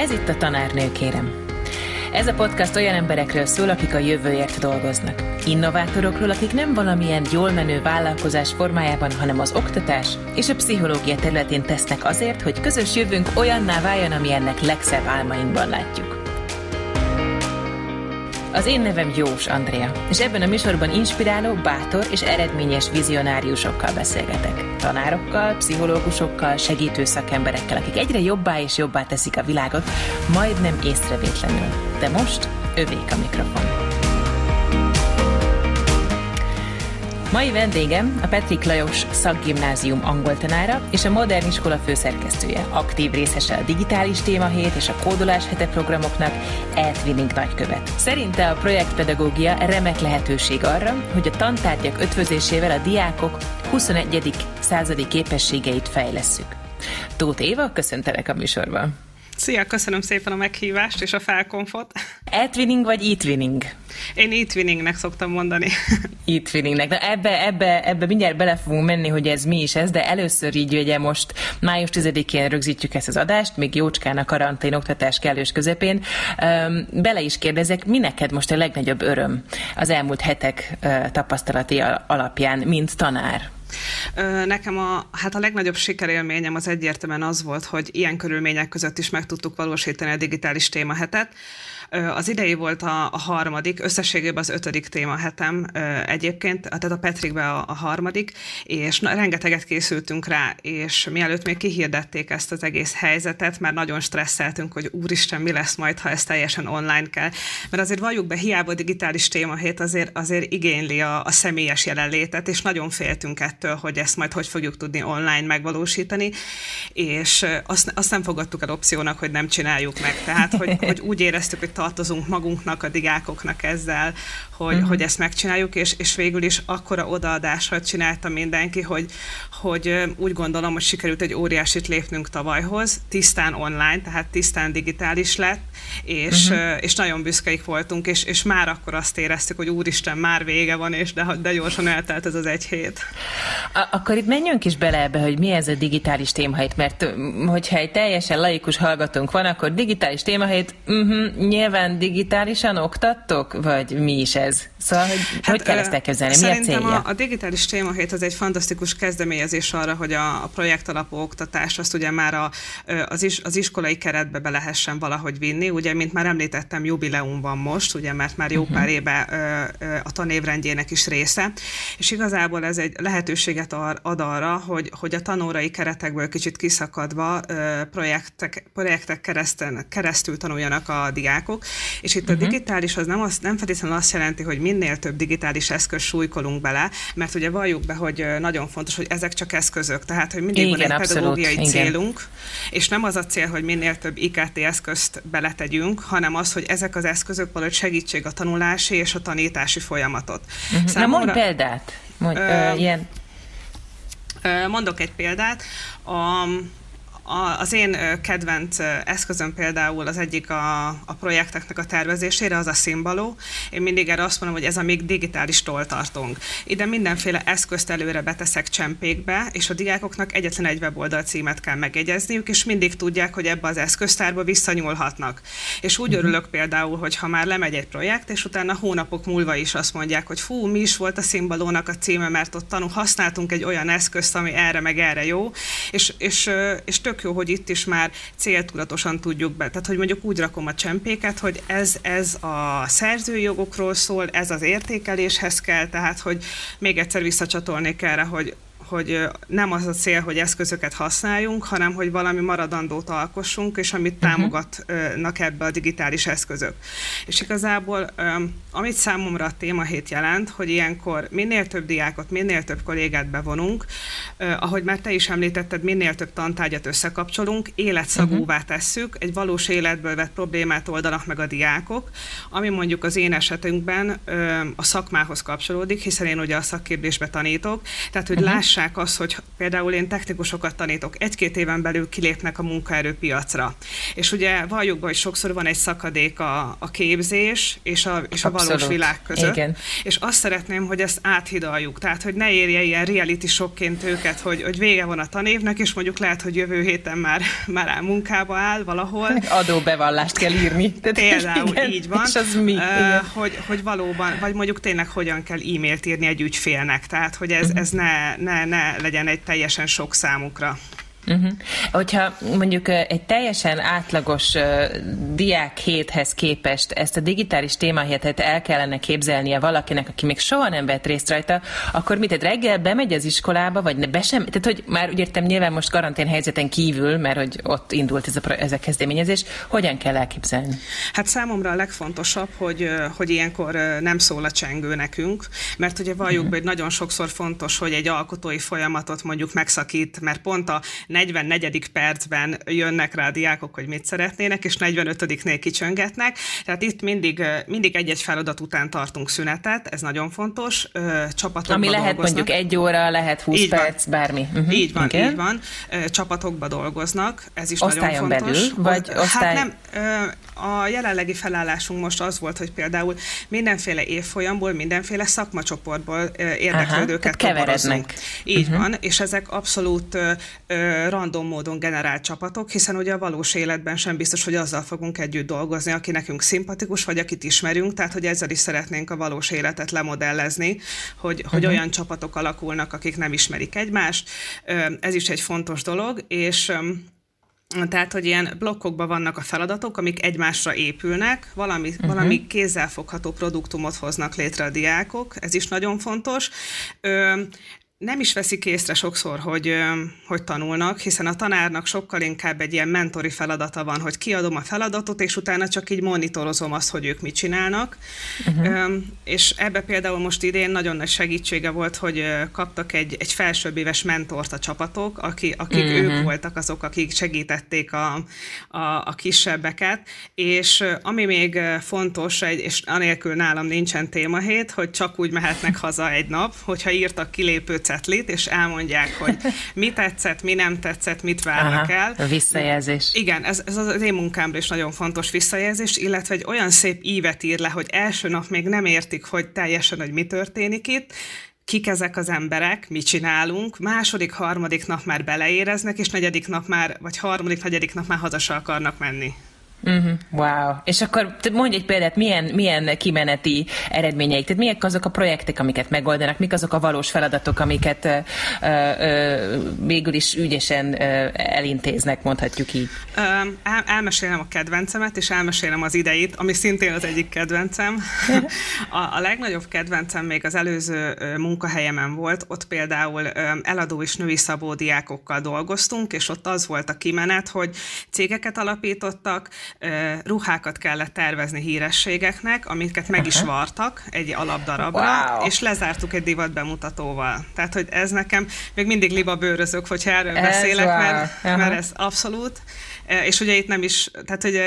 Ez itt a Tanárnő, kérem. Ez a podcast olyan emberekről szól, akik a jövőért dolgoznak. Innovátorokról, akik nem valamilyen jól menő vállalkozás formájában, hanem az oktatás és a pszichológia területén tesznek azért, hogy közös jövőnk olyanná váljon, ami ennek legszebb álmainkban látjuk. Az én nevem Jós Andrea, és ebben a műsorban inspiráló, bátor és eredményes vizionáriusokkal beszélgetek. Tanárokkal, pszichológusokkal, segítő szakemberekkel, akik egyre jobbá és jobbá teszik a világot, majdnem észrevétlenül. De most övék a mikrofon. Mai vendégem a Petrik Lajos szakgimnázium angoltanára és a Modern Iskola főszerkesztője. Aktív részese a digitális témahét és a kódolás hete programoknak, Eltwinning nagykövet. Szerinte a projektpedagógia remek lehetőség arra, hogy a tantárgyak ötvözésével a diákok 21. századi képességeit fejlesszük. Tóth Éva, köszöntelek a műsorban. Szia, köszönöm szépen a meghívást és a felkonfot. Eltwinning vagy e-twinning? Én e-twinningnek szoktam mondani. E-twinningnek. Na ebbe, ebbe, ebbe mindjárt bele fogunk menni, hogy ez mi is ez, de először így ugye most május 10-én rögzítjük ezt az adást, még jócskán a karantén oktatás kellős közepén. Bele is kérdezek, mi neked most a legnagyobb öröm az elmúlt hetek tapasztalati alapján, mint tanár? Nekem a, hát a legnagyobb sikerélményem az egyértelműen az volt, hogy ilyen körülmények között is meg tudtuk valósítani a digitális témahetet. Az idei volt a, a harmadik, összességében az ötödik témahetem egyébként, tehát a Petrikbe a, a harmadik, és na, rengeteget készültünk rá, és mielőtt még kihirdették ezt az egész helyzetet, már nagyon stresszeltünk, hogy úristen, mi lesz majd, ha ez teljesen online kell. Mert azért valljuk be, hiába digitális témahét azért, azért igényli a, a személyes jelenlétet, és nagyon féltünk ettől, hogy ezt majd hogy fogjuk tudni online megvalósítani, és azt, azt nem fogadtuk el opciónak, hogy nem csináljuk meg. Tehát, hogy, hogy úgy éreztük, hogy tartozunk magunknak, a diákoknak ezzel, hogy, uh-huh. hogy ezt megcsináljuk, és, és végül is akkora odaadásra csinálta mindenki, hogy, hogy úgy gondolom, hogy sikerült egy óriásit lépnünk tavalyhoz, tisztán online, tehát tisztán digitális lett, és, uh-huh. és nagyon büszkeik voltunk, és, és már akkor azt éreztük, hogy úristen, már vége van, és de, de gyorsan eltelt ez az egy hét. Akkor itt menjünk is bele ebbe, hogy mi ez a digitális témahelyt, mert hogyha egy teljesen laikus hallgatónk van, akkor digitális témahelyt, uh-huh, nyilván digitálisan oktattok, vagy mi is ez? Szóval, hogy, hát, hogy kell ezt elképzelni? Mi a célja? A, a digitális témahét az egy fantasztikus kezdeményezés arra, hogy a, a projekt alapú oktatás azt ugye már a, az, is, az iskolai keretbe be lehessen valahogy vinni. Ugye, mint már említettem, jubileum van most, ugye, mert már jó uh-huh. pár éve a tanévrendjének is része, és igazából ez egy lehetőséget ad arra, hogy, hogy a tanórai keretekből kicsit kiszakadva projektek, projektek keresztül, keresztül tanuljanak a diákok, és itt uh-huh. a digitális az nem, az, nem feltétlenül azt jelenti, hogy minél több digitális eszköz súlykolunk bele, mert ugye valljuk be, hogy nagyon fontos, hogy ezek csak eszközök, tehát hogy mindig igen, van egy abszolút, pedagógiai igen. célunk, és nem az a cél, hogy minél több IKT eszközt beletegyünk, hanem az, hogy ezek az eszközök valahogy segítség a tanulási és a tanítási folyamatot. Uh-huh. Számomra, Na mondj példát! Mondj, ö, ö, ilyen. Mondok egy példát. A, az én kedvenc eszközöm például az egyik a, a projekteknek a tervezésére, az a szimbaló. Én mindig erre azt mondom, hogy ez a még digitális toltartónk. Ide mindenféle eszközt előre beteszek csempékbe, és a diákoknak egyetlen egy weboldal címet kell megjegyezniük, és mindig tudják, hogy ebbe az eszköztárba visszanyúlhatnak. És úgy uh-huh. örülök például, hogy ha már lemegy egy projekt, és utána hónapok múlva is azt mondják, hogy fú, mi is volt a szimbalónak a címe, mert ott tanul, használtunk egy olyan eszközt, ami erre meg erre jó, és, és, és tök jó, hogy itt is már céltudatosan tudjuk be. Tehát, hogy mondjuk úgy rakom a csempéket, hogy ez, ez a szerzői jogokról szól, ez az értékeléshez kell, tehát, hogy még egyszer visszacsatolnék erre, hogy hogy nem az a cél, hogy eszközöket használjunk, hanem hogy valami maradandót alkossunk, és amit uh-huh. támogatnak ebbe a digitális eszközök. És igazából, amit számomra a témahét jelent, hogy ilyenkor minél több diákot, minél több kollégát bevonunk, ahogy már te is említetted, minél több tantárgyat összekapcsolunk, életszagúvá uh-huh. tesszük, egy valós életből vett problémát oldanak meg a diákok, ami mondjuk az én esetünkben a szakmához kapcsolódik, hiszen én ugye a szakképzésbe tanítok, tehát hogy uh-huh. lássák, lássák azt, hogy például én technikusokat tanítok, egy-két éven belül kilépnek a munkaerőpiacra. És ugye valljuk be, hogy sokszor van egy szakadék a, a képzés és a, és a valós világ között. Igen. És azt szeretném, hogy ezt áthidaljuk. Tehát, hogy ne érje ilyen reality sokként őket, hogy, hogy vége van a tanévnek, és mondjuk lehet, hogy jövő héten már, már áll munkába áll valahol. Adóbevallást kell írni. Tehát Például igen, így van. És az mi? Uh, hogy, hogy valóban, vagy mondjuk tényleg hogyan kell e-mailt írni egy ügyfélnek. Tehát, hogy ez, uh-huh. ez ne, ne, ne legyen egy teljesen sok számukra. Uh-huh. Hogyha mondjuk egy teljesen átlagos diák héthez képest ezt a digitális témahétet el kellene képzelnie valakinek, aki még soha nem vett részt rajta, akkor mit, tehát reggel bemegy az iskolába, vagy ne, be sem, tehát hogy már úgy értem nyilván most karantén helyzeten kívül, mert hogy ott indult ez a, ez a kezdeményezés, hogyan kell elképzelni? Hát számomra a legfontosabb, hogy, hogy ilyenkor nem szól a csengő nekünk, mert ugye valljuk uh-huh. be, hogy nagyon sokszor fontos, hogy egy alkotói folyamatot mondjuk megszakít, mert pont a 44. percben jönnek rá a diákok, hogy mit szeretnének, és 45-nél kicsöngetnek. Tehát itt mindig, mindig egy-egy feladat után tartunk szünetet, ez nagyon fontos. Csapatokba Ami lehet dolgoznak. mondjuk egy óra, lehet 20 így perc, van. bármi. Uh-huh. Így van, okay. így van. Csapatokba dolgoznak, ez is Osztályon nagyon fontos. belül, vagy hát osztály... Hát nem, a jelenlegi felállásunk most az volt, hogy például mindenféle évfolyamból, mindenféle szakmacsoportból érdeklődőket keverednek. Így uh-huh. van, és ezek abszolút random módon generált csapatok, hiszen ugye a valós életben sem biztos, hogy azzal fogunk együtt dolgozni, aki nekünk szimpatikus, vagy akit ismerünk, tehát hogy ezzel is szeretnénk a valós életet lemodellezni, hogy, hogy uh-huh. olyan csapatok alakulnak, akik nem ismerik egymást. Ez is egy fontos dolog, és tehát, hogy ilyen blokkokban vannak a feladatok, amik egymásra épülnek, valami, uh-huh. valami kézzelfogható produktumot hoznak létre a diákok, ez is nagyon fontos. Ö, nem is veszik észre sokszor, hogy, hogy tanulnak, hiszen a tanárnak sokkal inkább egy ilyen mentori feladata van, hogy kiadom a feladatot, és utána csak így monitorozom azt, hogy ők mit csinálnak. Uh-huh. És ebbe például most idén nagyon nagy segítsége volt, hogy kaptak egy, egy felsőbb éves mentort a csapatok, aki, akik uh-huh. ők voltak azok, akik segítették a, a, a kisebbeket, és ami még fontos, és anélkül nálam nincsen témahét, hogy csak úgy mehetnek haza egy nap, hogyha írtak kilépőt cetlit, és elmondják, hogy mi tetszett, mi nem tetszett, mit várnak Aha, el. A visszajelzés. Igen, ez, ez az én munkámra is nagyon fontos visszajelzés, illetve egy olyan szép ívet ír le, hogy első nap még nem értik, hogy teljesen, hogy mi történik itt, kik ezek az emberek, mit csinálunk, második, harmadik nap már beleéreznek, és negyedik nap már, vagy harmadik, negyedik nap már hazasa akarnak menni. Uh-huh. Wow. És akkor mondj egy példát, milyen, milyen kimeneti eredményeik, tehát milyen azok a projektek, amiket megoldanak, mik azok a valós feladatok, amiket uh, uh, végül is ügyesen uh, elintéznek, mondhatjuk így. Um, el, elmesélem a kedvencemet, és elmesélem az ideit, ami szintén az egyik kedvencem. a, a legnagyobb kedvencem még az előző munkahelyemen volt, ott például um, eladó és női szabó diákokkal dolgoztunk, és ott az volt a kimenet, hogy cégeket alapítottak, ruhákat kellett tervezni hírességeknek, amiket meg is vartak egy alapdarabra, wow. és lezártuk egy divat bemutatóval. Tehát, hogy ez nekem, még mindig liba bőrözök, hogyha erről ez beszélek, wow. mert, mert ez abszolút. És ugye itt nem is, tehát hogy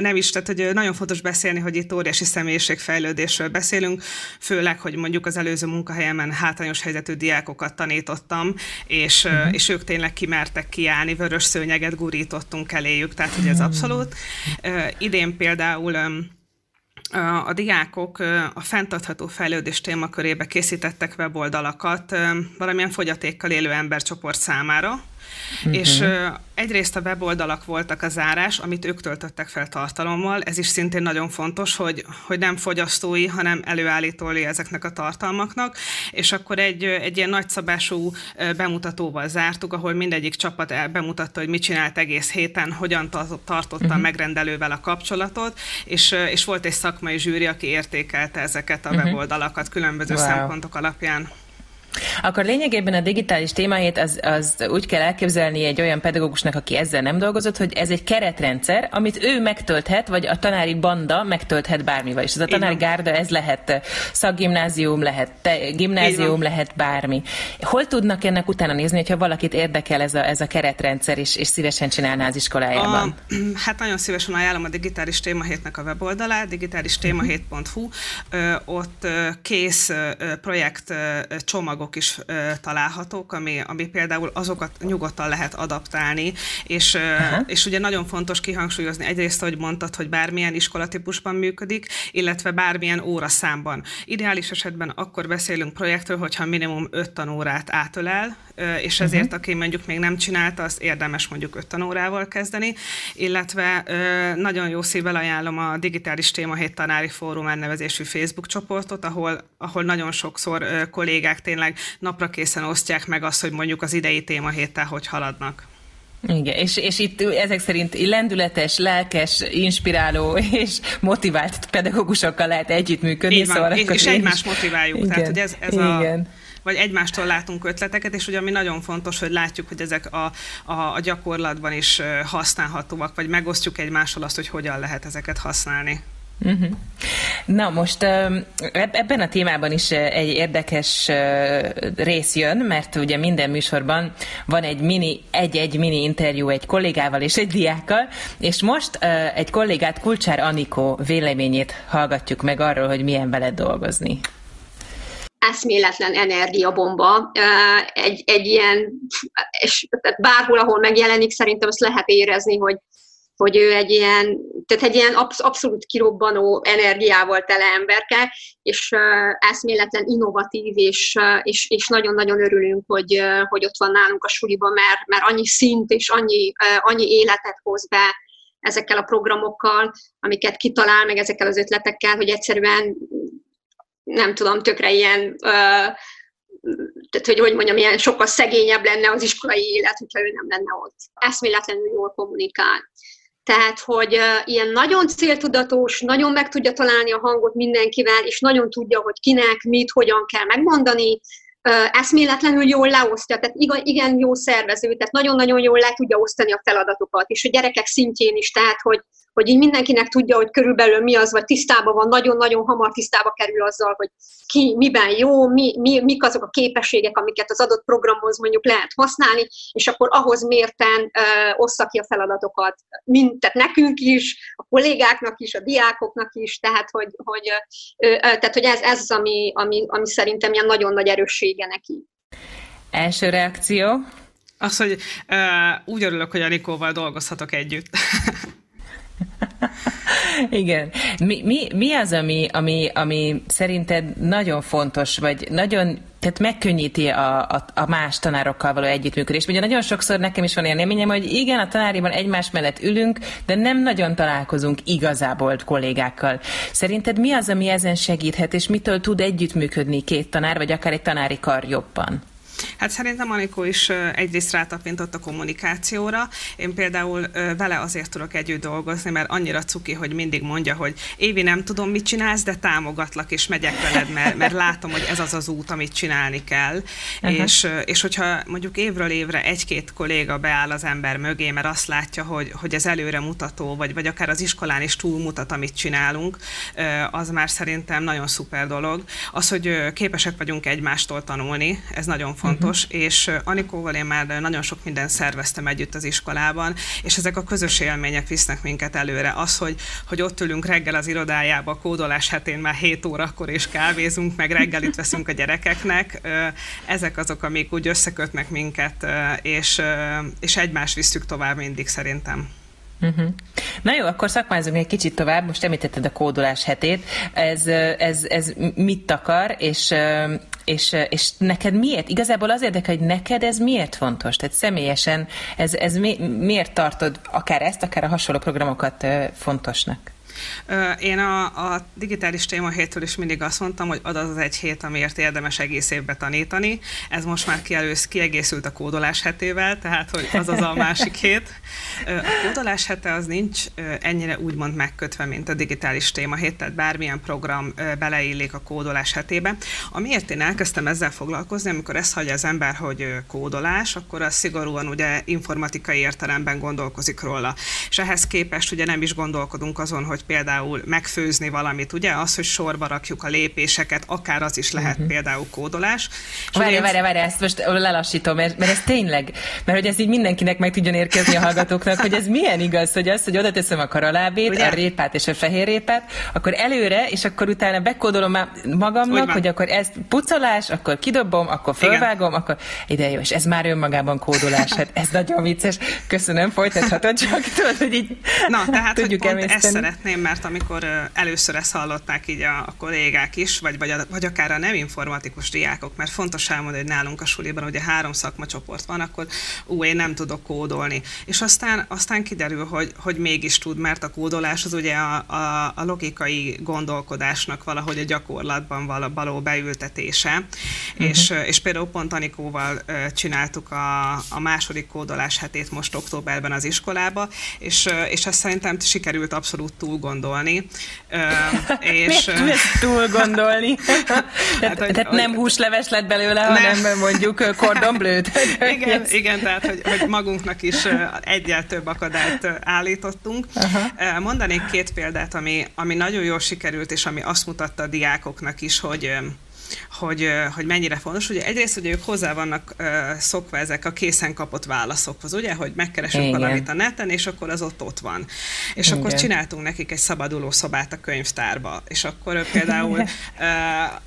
nem is, tehát hogy nagyon fontos beszélni, hogy itt óriási személyiségfejlődésről beszélünk, főleg, hogy mondjuk az előző munkahelyemen hátrányos helyzetű diákokat tanítottam, és, uh-huh. és ők tényleg kimertek kiállni, vörös szőnyeget gurítottunk eléjük, tehát hogy ez abszolút. Uh, idén például a diákok a fenntartható fejlődés témakörébe készítettek weboldalakat valamilyen fogyatékkal élő embercsoport számára, Uh-huh. És uh, egyrészt a weboldalak voltak a zárás, amit ők töltöttek fel tartalommal, ez is szintén nagyon fontos, hogy, hogy nem fogyasztói, hanem előállítói ezeknek a tartalmaknak, és akkor egy, egy ilyen nagyszabású bemutatóval zártuk, ahol mindegyik csapat bemutatta, hogy mit csinált egész héten, hogyan tartotta uh-huh. a megrendelővel a kapcsolatot, és, és volt egy szakmai zsűri, aki értékelte ezeket a uh-huh. weboldalakat különböző wow. szempontok alapján. Akkor lényegében a digitális témáját az, az úgy kell elképzelni egy olyan pedagógusnak, aki ezzel nem dolgozott, hogy ez egy keretrendszer, amit ő megtölthet, vagy a tanári banda megtölthet bármivel. És ez a tanári gárda, ez lehet szakgimnázium, lehet te, gimnázium, lehet bármi. Hol tudnak ennek utána nézni, hogyha valakit érdekel ez a, ez a keretrendszer, és, és szívesen csinálná az iskolájában? A, hát nagyon szívesen ajánlom a digitális témahétnek a weboldalát, digitális témahét.hu. Ott kész projekt csomag anyagok is ö, találhatók, ami, ami például azokat nyugodtan lehet adaptálni, és, ö, és ugye nagyon fontos kihangsúlyozni egyrészt, hogy mondtad, hogy bármilyen iskolatípusban működik, illetve bármilyen óraszámban. Ideális esetben akkor beszélünk projektről, hogyha minimum öt tanórát átölel, és ezért, uh-huh. aki mondjuk még nem csinálta, az érdemes mondjuk öt tanórával kezdeni, illetve nagyon jó szívvel ajánlom a Digitális Témahét Tanári Fórum elnevezésű Facebook csoportot, ahol, ahol nagyon sokszor kollégák tényleg napra készen osztják meg azt, hogy mondjuk az idei témahéttel hogy haladnak. Igen, és, és itt ezek szerint lendületes, lelkes, inspiráló és motivált pedagógusokkal lehet együttműködni. Így van, szóval és, és egymást motiváljuk. Igen, Tehát, hogy ez, ez igen. a vagy egymástól látunk ötleteket, és ugye ami nagyon fontos, hogy látjuk, hogy ezek a, a, a gyakorlatban is használhatóak, vagy megosztjuk egymással azt, hogy hogyan lehet ezeket használni. Uh-huh. Na most ebben a témában is egy érdekes rész jön, mert ugye minden műsorban van egy mini, egy-egy mini interjú egy kollégával és egy diákkal, és most egy kollégát, Kulcsár Anikó véleményét hallgatjuk meg arról, hogy milyen veled dolgozni eszméletlen energiabomba, egy, egy ilyen, és tehát bárhol, ahol megjelenik, szerintem azt lehet érezni, hogy, hogy ő egy ilyen, tehát egy ilyen absz- abszolút kirobbanó energiával tele emberke, és uh, eszméletlen innovatív, és, uh, és, és nagyon-nagyon örülünk, hogy, uh, hogy ott van nálunk a suliban, mert, mert annyi szint és annyi, uh, annyi életet hoz be ezekkel a programokkal, amiket kitalál, meg ezekkel az ötletekkel, hogy egyszerűen nem tudom, tökre ilyen, tehát hogy hogy mondjam, ilyen sokkal szegényebb lenne az iskolai élet, hogyha ő nem lenne ott. Eszméletlenül jól kommunikál. Tehát, hogy ilyen nagyon céltudatos, nagyon meg tudja találni a hangot mindenkivel, és nagyon tudja, hogy kinek, mit, hogyan kell megmondani, eszméletlenül jól leosztja, tehát igen jó szervező, tehát nagyon-nagyon jól le tudja osztani a feladatokat, és a gyerekek szintjén is, tehát hogy hogy így mindenkinek tudja, hogy körülbelül mi az, vagy tisztában van, nagyon-nagyon hamar tisztába kerül azzal, hogy ki miben jó, mi, mi, mik azok a képességek, amiket az adott programhoz mondjuk lehet használni, és akkor ahhoz mérten ö, ossza ki a feladatokat, mint, tehát nekünk is, a kollégáknak is, a diákoknak is, tehát hogy, hogy, ö, ö, tehát, hogy ez, ez az, ami, ami, ami szerintem ilyen nagyon nagy erőssége neki. Első reakció? Az, hogy uh, úgy örülök, hogy Anikóval dolgozhatok együtt. Igen. Mi, mi, mi az, ami, ami, ami szerinted nagyon fontos, vagy nagyon tehát megkönnyíti a, a, a más tanárokkal való együttműködést. Ugye nagyon sokszor nekem is van ilyen élményem, hogy igen, a tanáriban egymás mellett ülünk, de nem nagyon találkozunk igazából kollégákkal. Szerinted mi az, ami ezen segíthet, és mitől tud együttműködni két tanár, vagy akár egy tanári kar jobban? Hát szerintem Anikó is egyrészt rátapintott a kommunikációra. Én például vele azért tudok együtt dolgozni, mert annyira cuki, hogy mindig mondja, hogy Évi, nem tudom, mit csinálsz, de támogatlak, és megyek veled, mert, mert látom, hogy ez az az út, amit csinálni kell. Uh-huh. És, és hogyha mondjuk évről évre egy-két kolléga beáll az ember mögé, mert azt látja, hogy, hogy ez előre mutató, vagy, vagy akár az iskolán is túlmutat, amit csinálunk, az már szerintem nagyon szuper dolog. Az, hogy képesek vagyunk egymástól tanulni, ez nagyon fontos fontos, uh-huh. és Anikóval én már nagyon sok mindent szerveztem együtt az iskolában, és ezek a közös élmények visznek minket előre. Az, hogy, hogy ott ülünk reggel az irodájába, kódolás hetén már 7 órakor és kávézunk, meg reggelit veszünk a gyerekeknek, ezek azok, amik úgy összekötnek minket, és, és egymást visszük tovább mindig szerintem. Uh-huh. Na jó, akkor szakmázunk egy kicsit tovább. Most említetted a kódolás hetét. Ez, ez, ez mit akar, és, és, és neked miért? Igazából az érdekel, hogy neked ez miért fontos? Tehát személyesen ez, ez mi, miért tartod akár ezt, akár a hasonló programokat fontosnak? Én a, a digitális téma héttől is mindig azt mondtam, hogy az az egy hét, amiért érdemes egész évbe tanítani. Ez most már kielősz, kiegészült a kódolás hetével, tehát hogy az az a másik hét. A kódolás hete az nincs ennyire úgymond megkötve, mint a digitális téma hét, tehát bármilyen program beleillik a kódolás hetébe. Amiért én elkezdtem ezzel foglalkozni, amikor ezt hagyja az ember, hogy kódolás, akkor az szigorúan ugye informatikai értelemben gondolkozik róla. És ehhez képest ugye nem is gondolkodunk azon, hogy például megfőzni valamit, ugye? Az, hogy sorba rakjuk a lépéseket, akár az is lehet uh-huh. például kódolás. Várj, várj, várj, ezt most lelassítom, mert, mert ez tényleg, mert hogy ez így mindenkinek meg tudjon érkezni a hallgatóknak, hogy ez milyen igaz, hogy az, hogy oda teszem a karalábét, ugye? a répát és a fehér répát, akkor előre, és akkor utána bekódolom magamnak, hogy akkor ez pucolás, akkor kidobom, akkor fölvágom, Igen. akkor ide jó, és ez már önmagában kódolás. Hát ez nagyon vicces. Köszönöm, folytathatod csak, tudod, hogy így Na, tehát tudjuk hogy pont ezt szeretném, mert amikor először ezt hallották így a, a kollégák is, vagy, vagy, a, vagy akár a nem informatikus diákok, mert fontos elmondani, hogy nálunk a suliban ugye három szakmacsoport van, akkor ú, én nem tudok kódolni. És aztán, aztán kiderül, hogy, hogy mégis tud, mert a kódolás az ugye a, a, a logikai gondolkodásnak valahogy a gyakorlatban való beültetése. Uh-huh. És, és például pont Anikóval csináltuk a, a második kódolás hetét most októberben az iskolába, és, és ezt szerintem sikerült abszolút túl gondolni. és, Miért túl gondolni? tehát, hát, tehát nem húsleves lett belőle, nem. hanem mondjuk kordonblőt. igen, igen, tehát hogy, hogy magunknak is egyel több akadályt állítottunk. Uh-huh. Mondanék két példát, ami, ami nagyon jól sikerült, és ami azt mutatta a diákoknak is, hogy hogy, hogy mennyire fontos. Ugye egyrészt, hogy ők hozzá vannak szokva ezek a készen kapott válaszokhoz, ugye, hogy megkeresünk Igen. valamit a neten, és akkor az ott ott van. És Igen. akkor csináltunk nekik egy szabaduló szobát a könyvtárba. És akkor például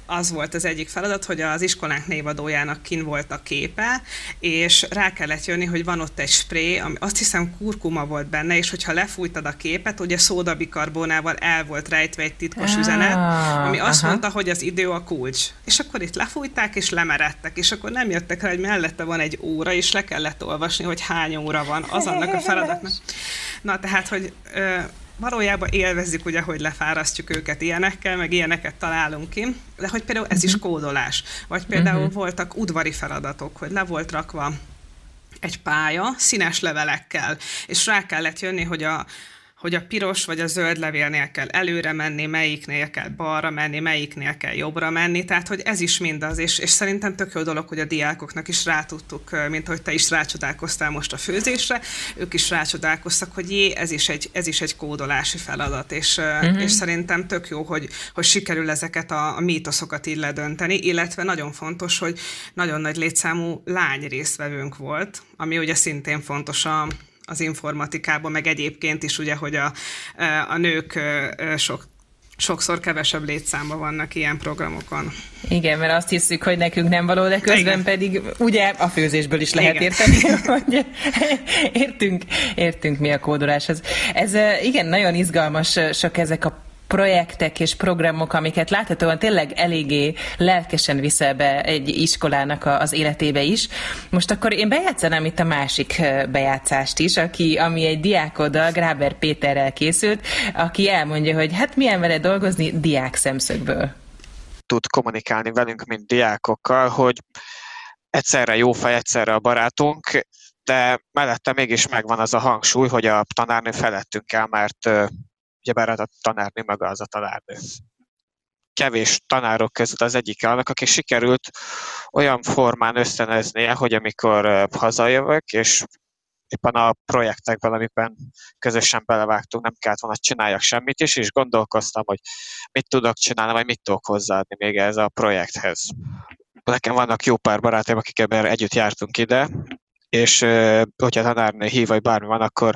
az volt az egyik feladat, hogy az iskolánk névadójának kin volt a képe, és rá kellett jönni, hogy van ott egy spré, ami azt hiszem kurkuma volt benne, és hogyha lefújtad a képet, ugye szódabikarbonával el volt rejtve egy titkos ah, üzenet, ami azt aha. mondta, hogy az idő a kulcs és akkor itt lefújták, és lemeredtek, és akkor nem jöttek rá, hogy mellette van egy óra, és le kellett olvasni, hogy hány óra van, az annak a feladatnak. Na, tehát, hogy ö, valójában élvezzük ugye, hogy lefárasztjuk őket ilyenekkel, meg ilyeneket találunk ki, de hogy például ez is mhm. kódolás. Vagy például uh-huh. voltak udvari feladatok, hogy le volt rakva egy pálya színes levelekkel, és rá kellett jönni, hogy a, hogy a piros vagy a zöld levélnél kell előre menni, melyiknél kell balra menni, melyiknél kell jobbra menni, tehát hogy ez is mindaz, és, és szerintem tök jó dolog, hogy a diákoknak is rá tudtuk, mint hogy te is rácsodálkoztál most a főzésre, ők is rácsodálkoztak, hogy jé, ez is egy, ez is egy kódolási feladat, és, uh-huh. és szerintem tök jó, hogy, hogy sikerül ezeket a, a mítoszokat így ledönteni, illetve nagyon fontos, hogy nagyon nagy létszámú lány résztvevőnk volt, ami ugye szintén fontos a, az informatikában, meg egyébként is ugye, hogy a, a nők sok sokszor kevesebb létszámban vannak ilyen programokon. Igen, mert azt hiszük, hogy nekünk nem való, de közben Igen. pedig ugye a főzésből is lehet igen. érteni, hogy értünk, értünk mi a kódoláshoz. Ez igen, nagyon izgalmas sok ezek a projektek és programok, amiket láthatóan tényleg eléggé lelkesen viszel be egy iskolának az életébe is. Most akkor én bejátszanám itt a másik bejátszást is, aki, ami egy diákoddal, Gráber Péterrel készült, aki elmondja, hogy hát milyen vele dolgozni diák szemszögből. Tud kommunikálni velünk, mint diákokkal, hogy egyszerre jó fej, egyszerre a barátunk, de mellette mégis megvan az a hangsúly, hogy a tanárnő felettünk el, mert ugyebár a tanárnő maga az a tanárnő. Kevés tanárok között az egyik annak, aki sikerült olyan formán összeneznie, hogy amikor hazajövök, és éppen a projektekben, amiben közösen belevágtunk, nem kellett volna csináljak semmit is, és gondolkoztam, hogy mit tudok csinálni, vagy mit tudok hozzáadni még ez a projekthez. Nekem vannak jó pár barátaim, akik ebben együtt jártunk ide, és hogyha tanárnő hív, vagy bármi van, akkor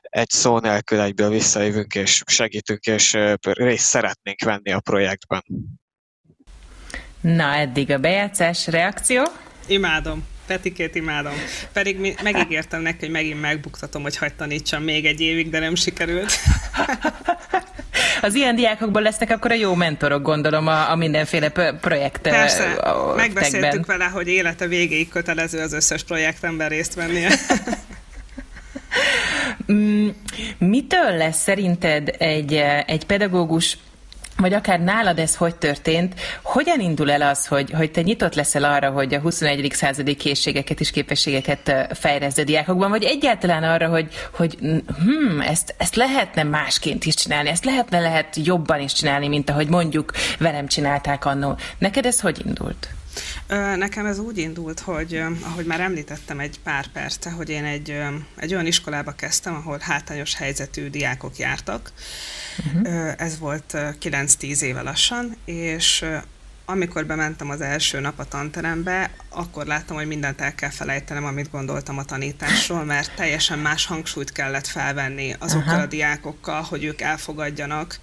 egy szó nélkül egyből visszajövünk, és segítünk, és részt szeretnénk venni a projektben. Na, eddig a bejátszás reakció? Imádom. Petikét imádom. Pedig megígértem neki, hogy megint megbuktatom, hogy hagyd tanítsam még egy évig, de nem sikerült. Az ilyen diákokból lesznek akkor a jó mentorok, gondolom, a, a mindenféle projekt. Persze, a, megbeszéltük vele, hogy élete végéig kötelező az összes projektemben részt vennie. Mm, mitől lesz szerinted egy, egy pedagógus vagy akár nálad ez hogy történt, hogyan indul el az, hogy, hogy te nyitott leszel arra, hogy a 21. századi készségeket és képességeket fejleszd a diákokban, vagy egyáltalán arra, hogy, hogy hm, ezt, ezt lehetne másként is csinálni, ezt lehetne lehet jobban is csinálni, mint ahogy mondjuk velem csinálták annó. Neked ez hogy indult? Nekem ez úgy indult, hogy ahogy már említettem egy pár perce, hogy én egy, egy olyan iskolába kezdtem, ahol hátrányos helyzetű diákok jártak. Uh-huh. Ez volt 9-10 éve lassan, és amikor bementem az első nap a tanterembe, akkor láttam, hogy mindent el kell felejtenem, amit gondoltam a tanításról, mert teljesen más hangsúlyt kellett felvenni azokkal Aha. a diákokkal, hogy ők elfogadjanak,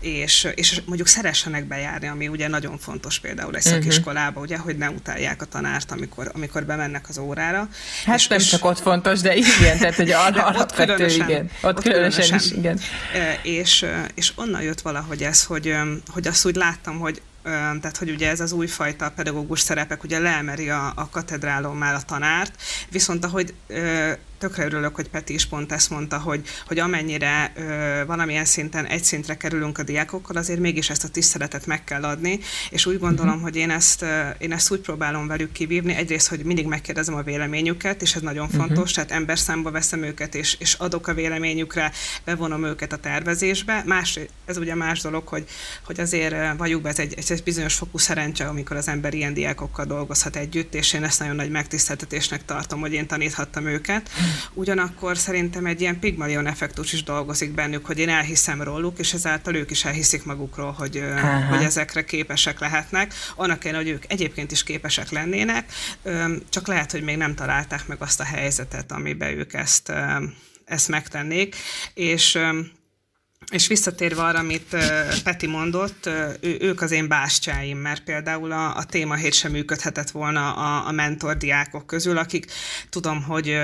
és, és mondjuk szeressenek bejárni, ami ugye nagyon fontos például egy mhm. szakiskolába, ugye, hogy ne utálják a tanárt, amikor, amikor bemennek az órára. Hát és, nem és, csak ott fontos, de igen, tehát hogy alapvető, igen. Ott, ott különösen, különösen is, igen. És, és onnan jött valahogy ez, hogy, hogy azt úgy láttam, hogy tehát hogy ugye ez az újfajta pedagógus szerepek ugye leemeri a, a katedrálon már a tanárt, viszont ahogy tökre örülök, hogy Peti is pont ezt mondta, hogy, hogy amennyire ö, valamilyen szinten egy szintre kerülünk a diákokkal, azért mégis ezt a tiszteletet meg kell adni, és úgy gondolom, uh-huh. hogy én ezt, ö, én ezt úgy próbálom velük kivívni, egyrészt, hogy mindig megkérdezem a véleményüket, és ez nagyon uh-huh. fontos, tehát ember számba veszem őket, és, és adok a véleményükre, bevonom őket a tervezésbe. Más, ez ugye más dolog, hogy, hogy azért valljuk be, ez egy, egy bizonyos fokú szerencse, amikor az ember ilyen diákokkal dolgozhat együtt, és én ezt nagyon nagy megtiszteltetésnek tartom, hogy én taníthattam őket. Ugyanakkor szerintem egy ilyen pigmalion effektus is dolgozik bennük, hogy én elhiszem róluk, és ezáltal ők is elhiszik magukról, hogy, hogy ezekre képesek lehetnek. Annak én, hogy ők egyébként is képesek lennének, csak lehet, hogy még nem találták meg azt a helyzetet, amiben ők ezt, ezt megtennék. És és visszatérve arra, amit Peti mondott, ő, ők az én bástyáim, mert például a, a témahét sem működhetett volna a, a mentor diákok közül, akik tudom, hogy,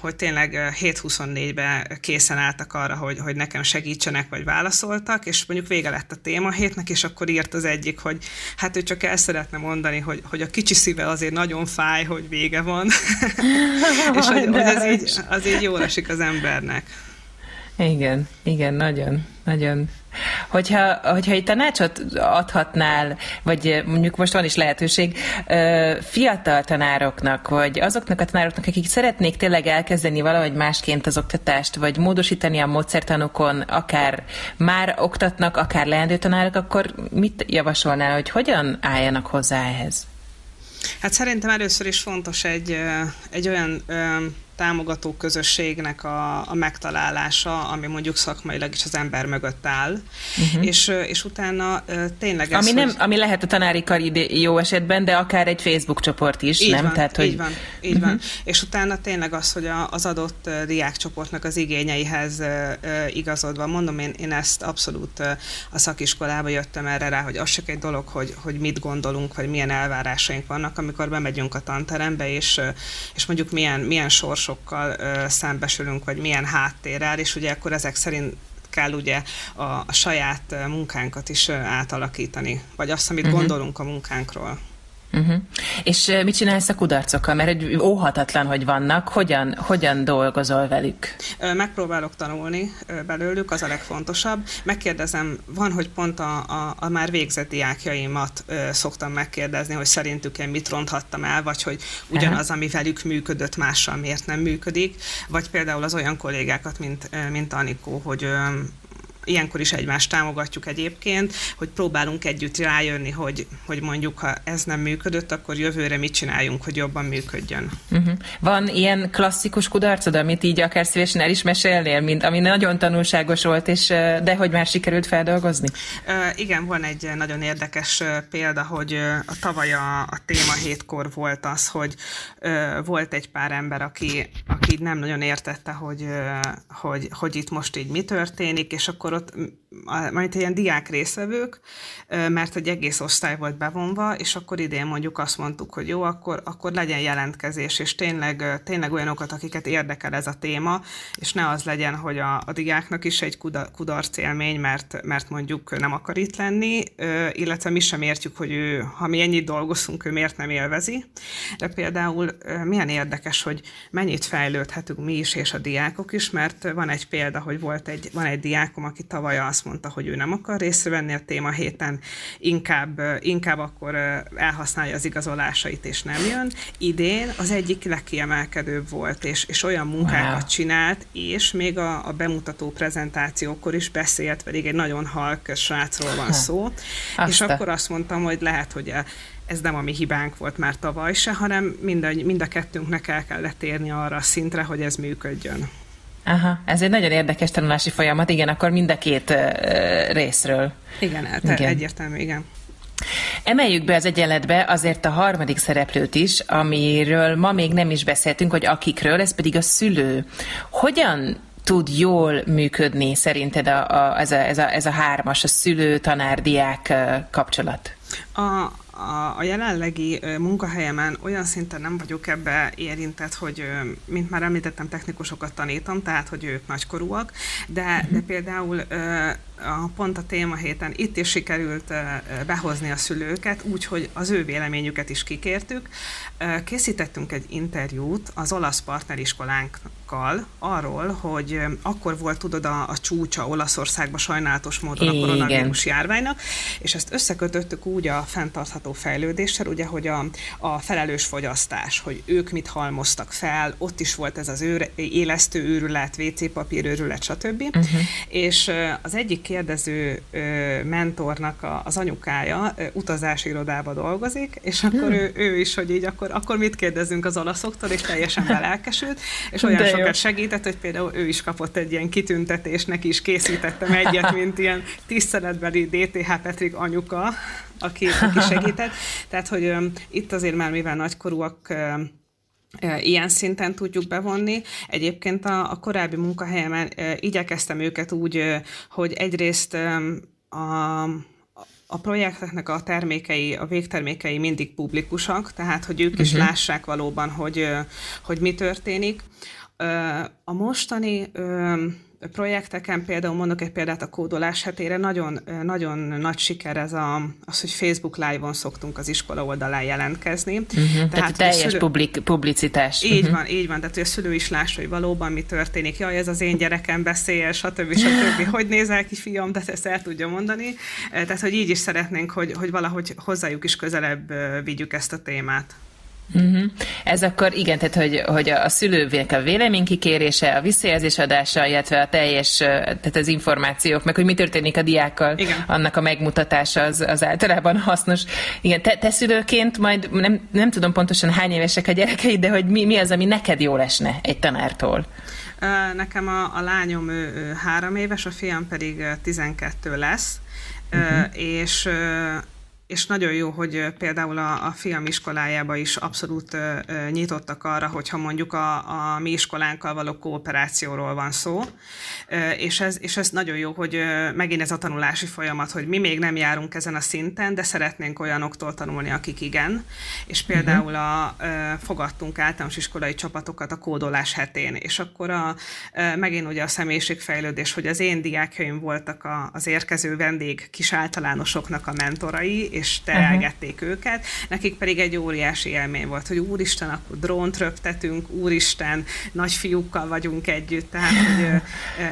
hogy tényleg 7-24-ben készen álltak arra, hogy, hogy nekem segítsenek, vagy válaszoltak, és mondjuk vége lett a témahétnek, és akkor írt az egyik, hogy hát ő csak el szeretne mondani, hogy, hogy a kicsi szíve azért nagyon fáj, hogy vége van, és hogy, hogy az, így, az így jól esik az embernek. Igen, igen, nagyon, nagyon. Hogyha, hogyha egy tanácsot adhatnál, vagy mondjuk most van is lehetőség, fiatal tanároknak, vagy azoknak a tanároknak, akik szeretnék tényleg elkezdeni valahogy másként az oktatást, vagy módosítani a módszertanokon, akár már oktatnak, akár leendő tanárok, akkor mit javasolnál, hogy hogyan álljanak hozzá ehhez? Hát szerintem először is fontos egy, egy olyan támogató közösségnek a, a megtalálása, ami mondjuk szakmailag is az ember mögött áll, uh-huh. és, és utána tényleg ez, ami, nem, hogy... ami lehet a tanári kar jó esetben, de akár egy Facebook csoport is, így nem? Van, Tehát, hogy... Így van, így uh-huh. van. És utána tényleg az, hogy a, az adott diákcsoportnak az igényeihez igazodva, mondom, én, én ezt abszolút a szakiskolába jöttem erre rá, hogy az csak egy dolog, hogy, hogy mit gondolunk, vagy milyen elvárásaink vannak, amikor bemegyünk a tanterembe, és, és mondjuk milyen, milyen sors sokkal ö, szembesülünk, vagy milyen háttérrel, és ugye akkor ezek szerint kell ugye a, a saját munkánkat is átalakítani, vagy azt, amit uh-huh. gondolunk a munkánkról. Uh-huh. És mit csinálsz a kudarcokkal? Mert egy óhatatlan, hogy vannak. Hogyan, hogyan dolgozol velük? Megpróbálok tanulni belőlük, az a legfontosabb. Megkérdezem, van, hogy pont a, a, a már végzett diákjaimat szoktam megkérdezni, hogy szerintük én mit ronthattam el, vagy hogy ugyanaz, ami velük működött, mással miért nem működik, vagy például az olyan kollégákat, mint, mint Anikó, hogy ilyenkor is egymást támogatjuk egyébként, hogy próbálunk együtt rájönni, hogy, hogy mondjuk, ha ez nem működött, akkor jövőre mit csináljunk, hogy jobban működjön. Uh-huh. Van ilyen klasszikus kudarcod, amit így akár szívesen el is mesélnél, mint ami nagyon tanulságos volt, és de hogy már sikerült feldolgozni? Uh, igen, van egy nagyon érdekes példa, hogy a tavaly a, a téma hétkor volt az, hogy uh, volt egy pár ember, aki, aki nem nagyon értette, hogy, uh, hogy, hogy itt most így mi történik, és akkor ott majd ilyen diák részvevők, mert egy egész osztály volt bevonva, és akkor idén mondjuk azt mondtuk, hogy jó, akkor, akkor legyen jelentkezés, és tényleg, tényleg olyanokat, akiket érdekel ez a téma, és ne az legyen, hogy a, a diáknak is egy kudarc élmény, mert, mert mondjuk nem akar itt lenni, illetve mi sem értjük, hogy ő, ha mi ennyit dolgozunk, ő miért nem élvezi. De például milyen érdekes, hogy mennyit fejlődhetünk mi is, és a diákok is, mert van egy példa, hogy volt egy, van egy diákom, aki tavaly azt mondta, hogy ő nem akar részt venni a téma héten, inkább, inkább akkor elhasználja az igazolásait és nem jön. Idén az egyik legkiemelkedőbb volt, és, és olyan munkákat wow. csinált, és még a, a bemutató prezentációkor is beszélt, pedig egy nagyon halk srácról van szó, Aztán. és akkor azt mondtam, hogy lehet, hogy ez nem a mi hibánk volt már tavaly se, hanem mind a, mind a kettőnknek el kellett érni arra a szintre, hogy ez működjön. Aha, ez egy nagyon érdekes tanulási folyamat, igen, akkor mind a két uh, részről. Igen, hát igen. egyértelmű, igen. Emeljük be az egyenletbe azért a harmadik szereplőt is, amiről ma még nem is beszéltünk, hogy akikről, ez pedig a szülő. Hogyan tud jól működni szerinted a, a, ez, a, ez, a, ez a hármas, a szülő-tanár-diák kapcsolat? A, a, a jelenlegi munkahelyemen olyan szinten nem vagyok ebbe érintett, hogy, mint már említettem, technikusokat tanítom, tehát, hogy ők nagykorúak, de, de például a pont a téma héten itt is sikerült behozni a szülőket, úgyhogy az ő véleményüket is kikértük. Készítettünk egy interjút az olasz partneriskolánkkal arról, hogy akkor volt, tudod, a, a csúcsa Olaszországban sajnálatos módon a koronavírus járványnak, és ezt összekötöttük úgy a fenntartható fejlődéssel, ugye, hogy a, a felelős fogyasztás, hogy ők mit halmoztak fel, ott is volt ez az őr, élesztő őrület, WC papír őrület, stb. Uh-huh. És az egyik kérdező mentornak az anyukája utazási irodába dolgozik, és akkor hmm. ő, ő is, hogy így akkor, akkor mit kérdezünk az olaszoktól, és teljesen belelkesült, és olyan De sokat jó. segített, hogy például ő is kapott egy ilyen kitüntetést, neki is készítettem egyet, mint ilyen tiszteletbeli DTH Petrik anyuka, aki, aki segített. Tehát, hogy itt azért már mivel nagykorúak ilyen szinten tudjuk bevonni. Egyébként a, a korábbi munkahelyemen igyekeztem őket úgy, hogy egyrészt a, a projekteknek a termékei, a végtermékei mindig publikusak, tehát hogy ők is uh-huh. lássák valóban, hogy, hogy mi történik. A mostani projekteken, például mondok egy példát a kódolás hetére, nagyon, nagyon nagy siker ez a, az, hogy Facebook Live-on szoktunk az iskola oldalán jelentkezni. Uh-huh, tehát, tehát teljes szülő... publik, publicitás. Így uh-huh. van, így van, tehát hogy a szülő is lássa, hogy valóban mi történik. Jaj, ez az én gyerekem beszél, stb. stb. hogy nézel ki, fiam, de ezt el tudja mondani. Tehát, hogy így is szeretnénk, hogy, hogy valahogy hozzájuk is közelebb vigyük ezt a témát. Uh-huh. Ez akkor igen, tehát hogy, hogy a szülővének a véleménykikérése, a visszajelzés adása, illetve a teljes, tehát az információk, meg hogy mi történik a diákkal, igen. annak a megmutatása az, az általában hasznos. Igen, te, te szülőként majd nem, nem tudom pontosan hány évesek a gyerekeid, de hogy mi, mi az, ami neked jól esne egy tanártól? Nekem a, a lányom ő, ő három éves, a fiam pedig 12 lesz, uh-huh. és és nagyon jó, hogy például a, a fiam iskolájába is abszolút uh, nyitottak arra, hogyha mondjuk a, a mi iskolánkkal való kooperációról van szó, uh, és, ez, és ez nagyon jó, hogy uh, megint ez a tanulási folyamat, hogy mi még nem járunk ezen a szinten, de szeretnénk olyanoktól tanulni, akik igen, és például a, uh, fogadtunk általános iskolai csapatokat a kódolás hetén, és akkor a, uh, megint ugye a személyiségfejlődés, hogy az én diákjaim voltak a, az érkező vendég kis általánosoknak a mentorai, és terelgették uh-huh. őket, nekik pedig egy óriási élmény volt, hogy úristen, akkor drónt röptetünk, úristen, nagy fiúkkal vagyunk együtt, tehát hogy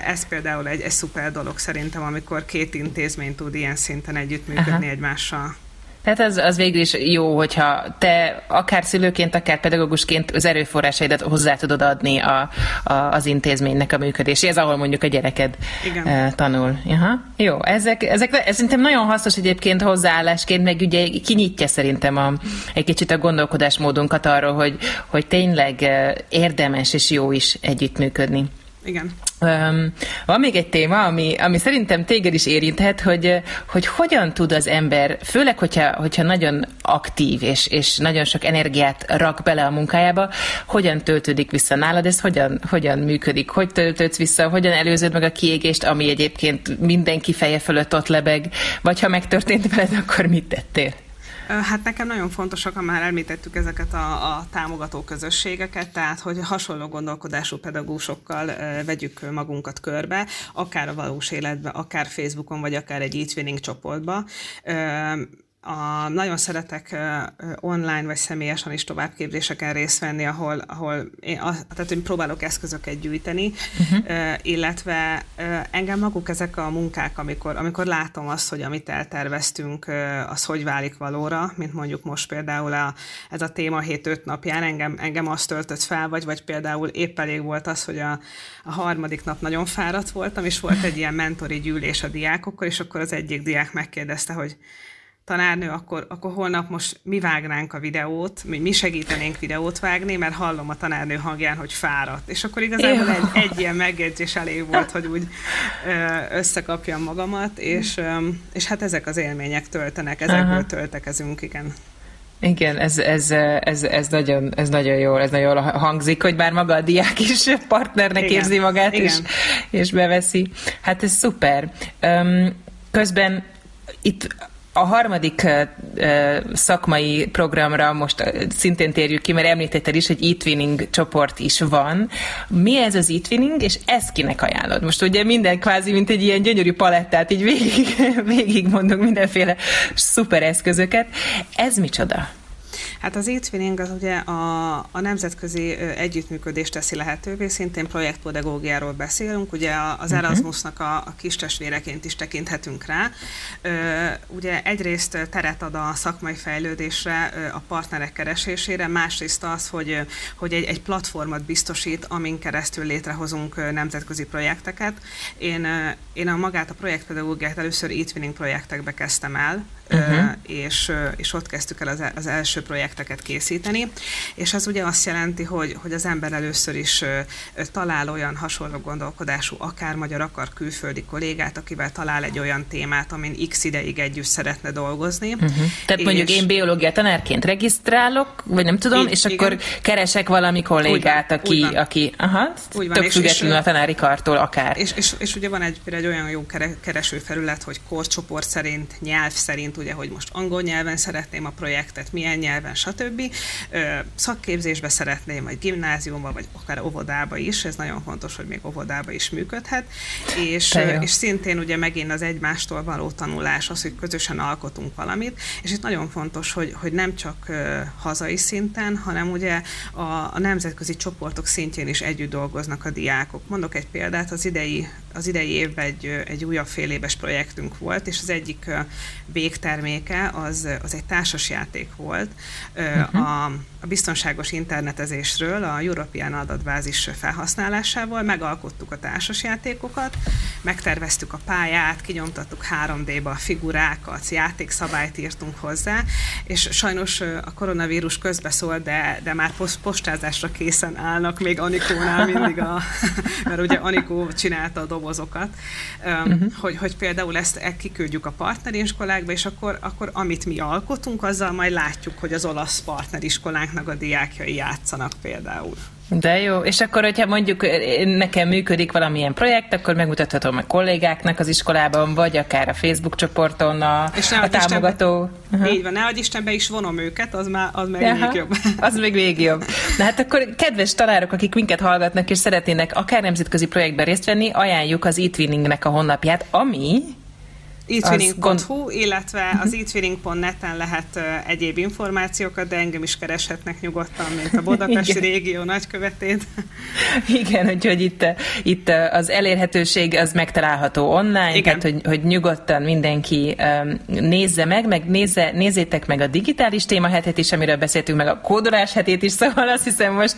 ez például egy, egy szuper dolog szerintem, amikor két intézmény tud ilyen szinten együttműködni uh-huh. egymással. Tehát az, az végül is jó, hogyha te akár szülőként, akár pedagógusként az erőforrásaidat hozzá tudod adni a, a, az intézménynek a működéséhez, ahol mondjuk a gyereked Igen. Uh, tanul. Aha. Jó, ezek, ezek ez szerintem nagyon hasznos egyébként hozzáállásként, meg ugye kinyitja szerintem a, egy kicsit a gondolkodásmódunkat arról, hogy, hogy tényleg érdemes és jó is együttműködni. Igen. Um, van még egy téma, ami, ami szerintem téged is érinthet, hogy, hogy hogyan tud az ember, főleg, hogyha, hogyha nagyon aktív és, és nagyon sok energiát rak bele a munkájába, hogyan töltődik vissza nálad, ez hogyan, hogyan működik, hogy töltődsz vissza, hogyan előződ meg a kiégést, ami egyébként mindenki feje fölött ott lebeg, vagy ha megtörtént veled, akkor mit tettél? Hát nekem nagyon fontosak, ha már említettük ezeket a, a támogató közösségeket, tehát hogy hasonló gondolkodású pedagógusokkal vegyük magunkat körbe, akár a valós életbe, akár Facebookon, vagy akár egy e csoportba a, nagyon szeretek online vagy személyesen is továbbképzéseken részt venni, ahol, ahol én, tehát én próbálok eszközöket gyűjteni, uh-huh. illetve engem maguk ezek a munkák, amikor, amikor látom azt, hogy amit elterveztünk, az hogy válik valóra, mint mondjuk most például a, ez a téma hét öt napján, engem, engem azt töltött fel, vagy, vagy például épp elég volt az, hogy a, a harmadik nap nagyon fáradt voltam, és volt egy ilyen mentori gyűlés a diákokkal, és akkor az egyik diák megkérdezte, hogy tanárnő, akkor, akkor holnap most mi vágnánk a videót, mi, mi segítenénk videót vágni, mert hallom a tanárnő hangján, hogy fáradt. És akkor igazából egy, egy ilyen megjegyzés elég volt, hogy úgy összekapjam magamat, és, és hát ezek az élmények töltenek, ezekből Aha. töltekezünk, igen. Igen, ez, ez, ez, ez, nagyon, ez nagyon jó, ez nagyon jól hangzik, hogy bár maga a diák is partnernek igen, érzi magát, igen. És, és beveszi. Hát ez szuper. Közben itt a harmadik szakmai programra most szintén térjük ki, mert említetted is, hogy e-twinning csoport is van. Mi ez az e-twinning, és ezt kinek ajánlod? Most ugye minden kvázi, mint egy ilyen gyönyörű palettát, így végig, végig mondunk mindenféle szuper eszközöket. Ez micsoda? Hát az e-twinning az ugye a, a nemzetközi együttműködést teszi lehetővé, szintén projektpedagógiáról beszélünk, ugye az mhm. Erasmusnak a, a kis testvéreként is tekinthetünk rá. Ugye egyrészt teret ad a szakmai fejlődésre, a partnerek keresésére, másrészt az, hogy, hogy egy, egy platformot biztosít, amin keresztül létrehozunk nemzetközi projekteket. Én, én a magát a projektpedagógiát először e-twinning projektekbe kezdtem el, uh-huh. és, és ott kezdtük el az, az első projekteket készíteni, és az ugye azt jelenti, hogy, hogy az ember először is talál olyan hasonló gondolkodású, akár magyar, akar külföldi kollégát, akivel talál egy olyan témát, amin x ideig együtt szeretne dolgozni. Uh-huh. Tehát és mondjuk én biológia tanárként regisztrálok, vagy nem tudom, így, és igen. akkor keresek valami kollégát, van, aki, aki aha, úgy van, tök és, függetlenül és, a tanári kartól akár. És, és, és ugye van egy, egy olyan jó keresőfelület, hogy korcsoport szerint, nyelv szerint, ugye, hogy most angol nyelven szeretném a projektet, milyen nyelven, stb. Szakképzésbe szeretném, vagy gimnáziumba, vagy akár óvodába is, ez nagyon fontos, hogy még óvodába is működhet, és, és szintén ugye megint az egymástól való tanulás, az, hogy közösen alkotunk valamit, és itt nagyon fontos, hogy, hogy nem csak hazai szinten, hanem ugye a, a nemzetközi csoportok szintjén is együtt dolgoznak a diákok. Mondok egy példát, az idei, az idei évben egy, egy újabb fél éves projektünk volt, és az egyik végtár terméke az, az egy társasjáték volt uh-huh. a, a biztonságos internetezésről, a European adatbázis felhasználásával. Megalkottuk a társasjátékokat, megterveztük a pályát, kinyomtattuk 3D-ba a figurákat, játékszabályt írtunk hozzá, és sajnos a koronavírus közbeszól, de, de már postázásra készen állnak, még Anikónál mindig, a, mert ugye Anikó csinálta a dobozokat, uh-huh. hogy, hogy például ezt kiküldjük a partneriskolákba, és akkor akkor, amit mi alkotunk, azzal majd látjuk, hogy az olasz partneriskolánknak a diákjai játszanak például. De jó, és akkor, hogyha mondjuk nekem működik valamilyen projekt, akkor megmutathatom a kollégáknak az iskolában, vagy akár a Facebook csoporton a, és a támogató. Istenbe, így van, ne adj Istenbe is vonom őket, az már az meg Aha, még jobb. Az még még jobb. Na hát akkor kedves tanárok, akik minket hallgatnak és szeretnének akár nemzetközi projektben részt venni, ajánljuk az eTwinningnek a honlapját, ami eTwinning.hu, illetve az eTwinning.net-en lehet uh, egyéb információkat, de engem is kereshetnek nyugodtan, mint a Budapesti régió nagykövetét. Igen, úgyhogy itt, itt az elérhetőség az megtalálható online, Igen. tehát hogy, hogy nyugodtan mindenki um, nézze meg, meg nézze, nézzétek meg a digitális témahetet is, amiről beszéltünk, meg a kódolás hetét is, szóval azt hiszem most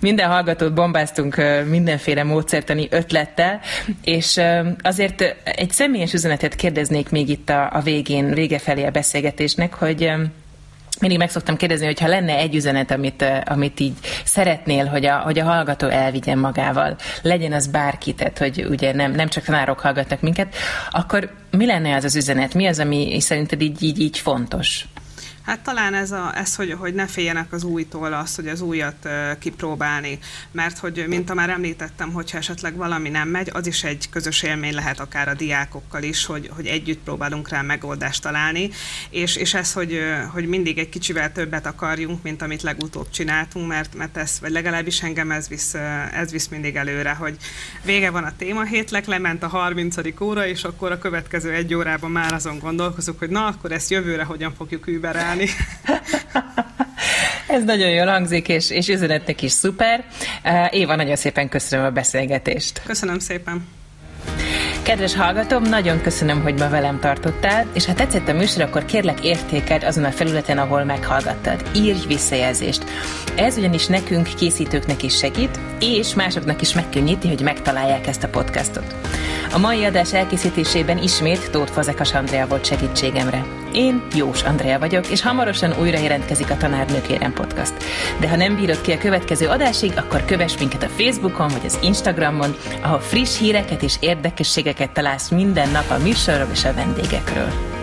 minden hallgatót bombáztunk uh, mindenféle módszertani ötlettel, és uh, azért egy személyes üzenetet kérdezni kérdeznék még itt a, a végén, vége felé a beszélgetésnek, hogy mindig meg szoktam kérdezni, hogy ha lenne egy üzenet, amit, amit így szeretnél, hogy a, hogy a hallgató elvigyen magával, legyen az bárki, tehát hogy ugye nem, nem csak tanárok hallgatnak minket, akkor mi lenne az az üzenet? Mi az, ami szerinted így, így, így fontos? Hát talán ez, a, ez hogy, hogy ne féljenek az újtól az, hogy az újat kipróbálni, mert hogy, mint már említettem, hogyha esetleg valami nem megy, az is egy közös élmény lehet akár a diákokkal is, hogy, hogy együtt próbálunk rá megoldást találni, és, és ez, hogy, hogy mindig egy kicsivel többet akarjunk, mint amit legutóbb csináltunk, mert, mert ez, vagy legalábbis engem ez visz, ez visz mindig előre, hogy vége van a témahétlek, lement a 30. óra, és akkor a következő egy órában már azon gondolkozunk, hogy na, akkor ezt jövőre hogyan fogjuk überelni. Ez nagyon jól hangzik, és, és üzenetnek is szuper. Éva, nagyon szépen köszönöm a beszélgetést. Köszönöm szépen. Kedves hallgatom, nagyon köszönöm, hogy ma velem tartottál, és ha tetszett a műsor, akkor kérlek értéked azon a felületen, ahol meghallgattad. Írj visszajelzést. Ez ugyanis nekünk, készítőknek is segít, és másoknak is megkönnyíti, hogy megtalálják ezt a podcastot. A mai adás elkészítésében ismét Tóth Fazekas Andrea volt segítségemre. Én Jós Andrea vagyok, és hamarosan újra jelentkezik a Tanárnők Érem Podcast. De ha nem bírod ki a következő adásig, akkor kövess minket a Facebookon vagy az Instagramon, ahol friss híreket és érdekességeket találsz minden nap a műsorról és a vendégekről.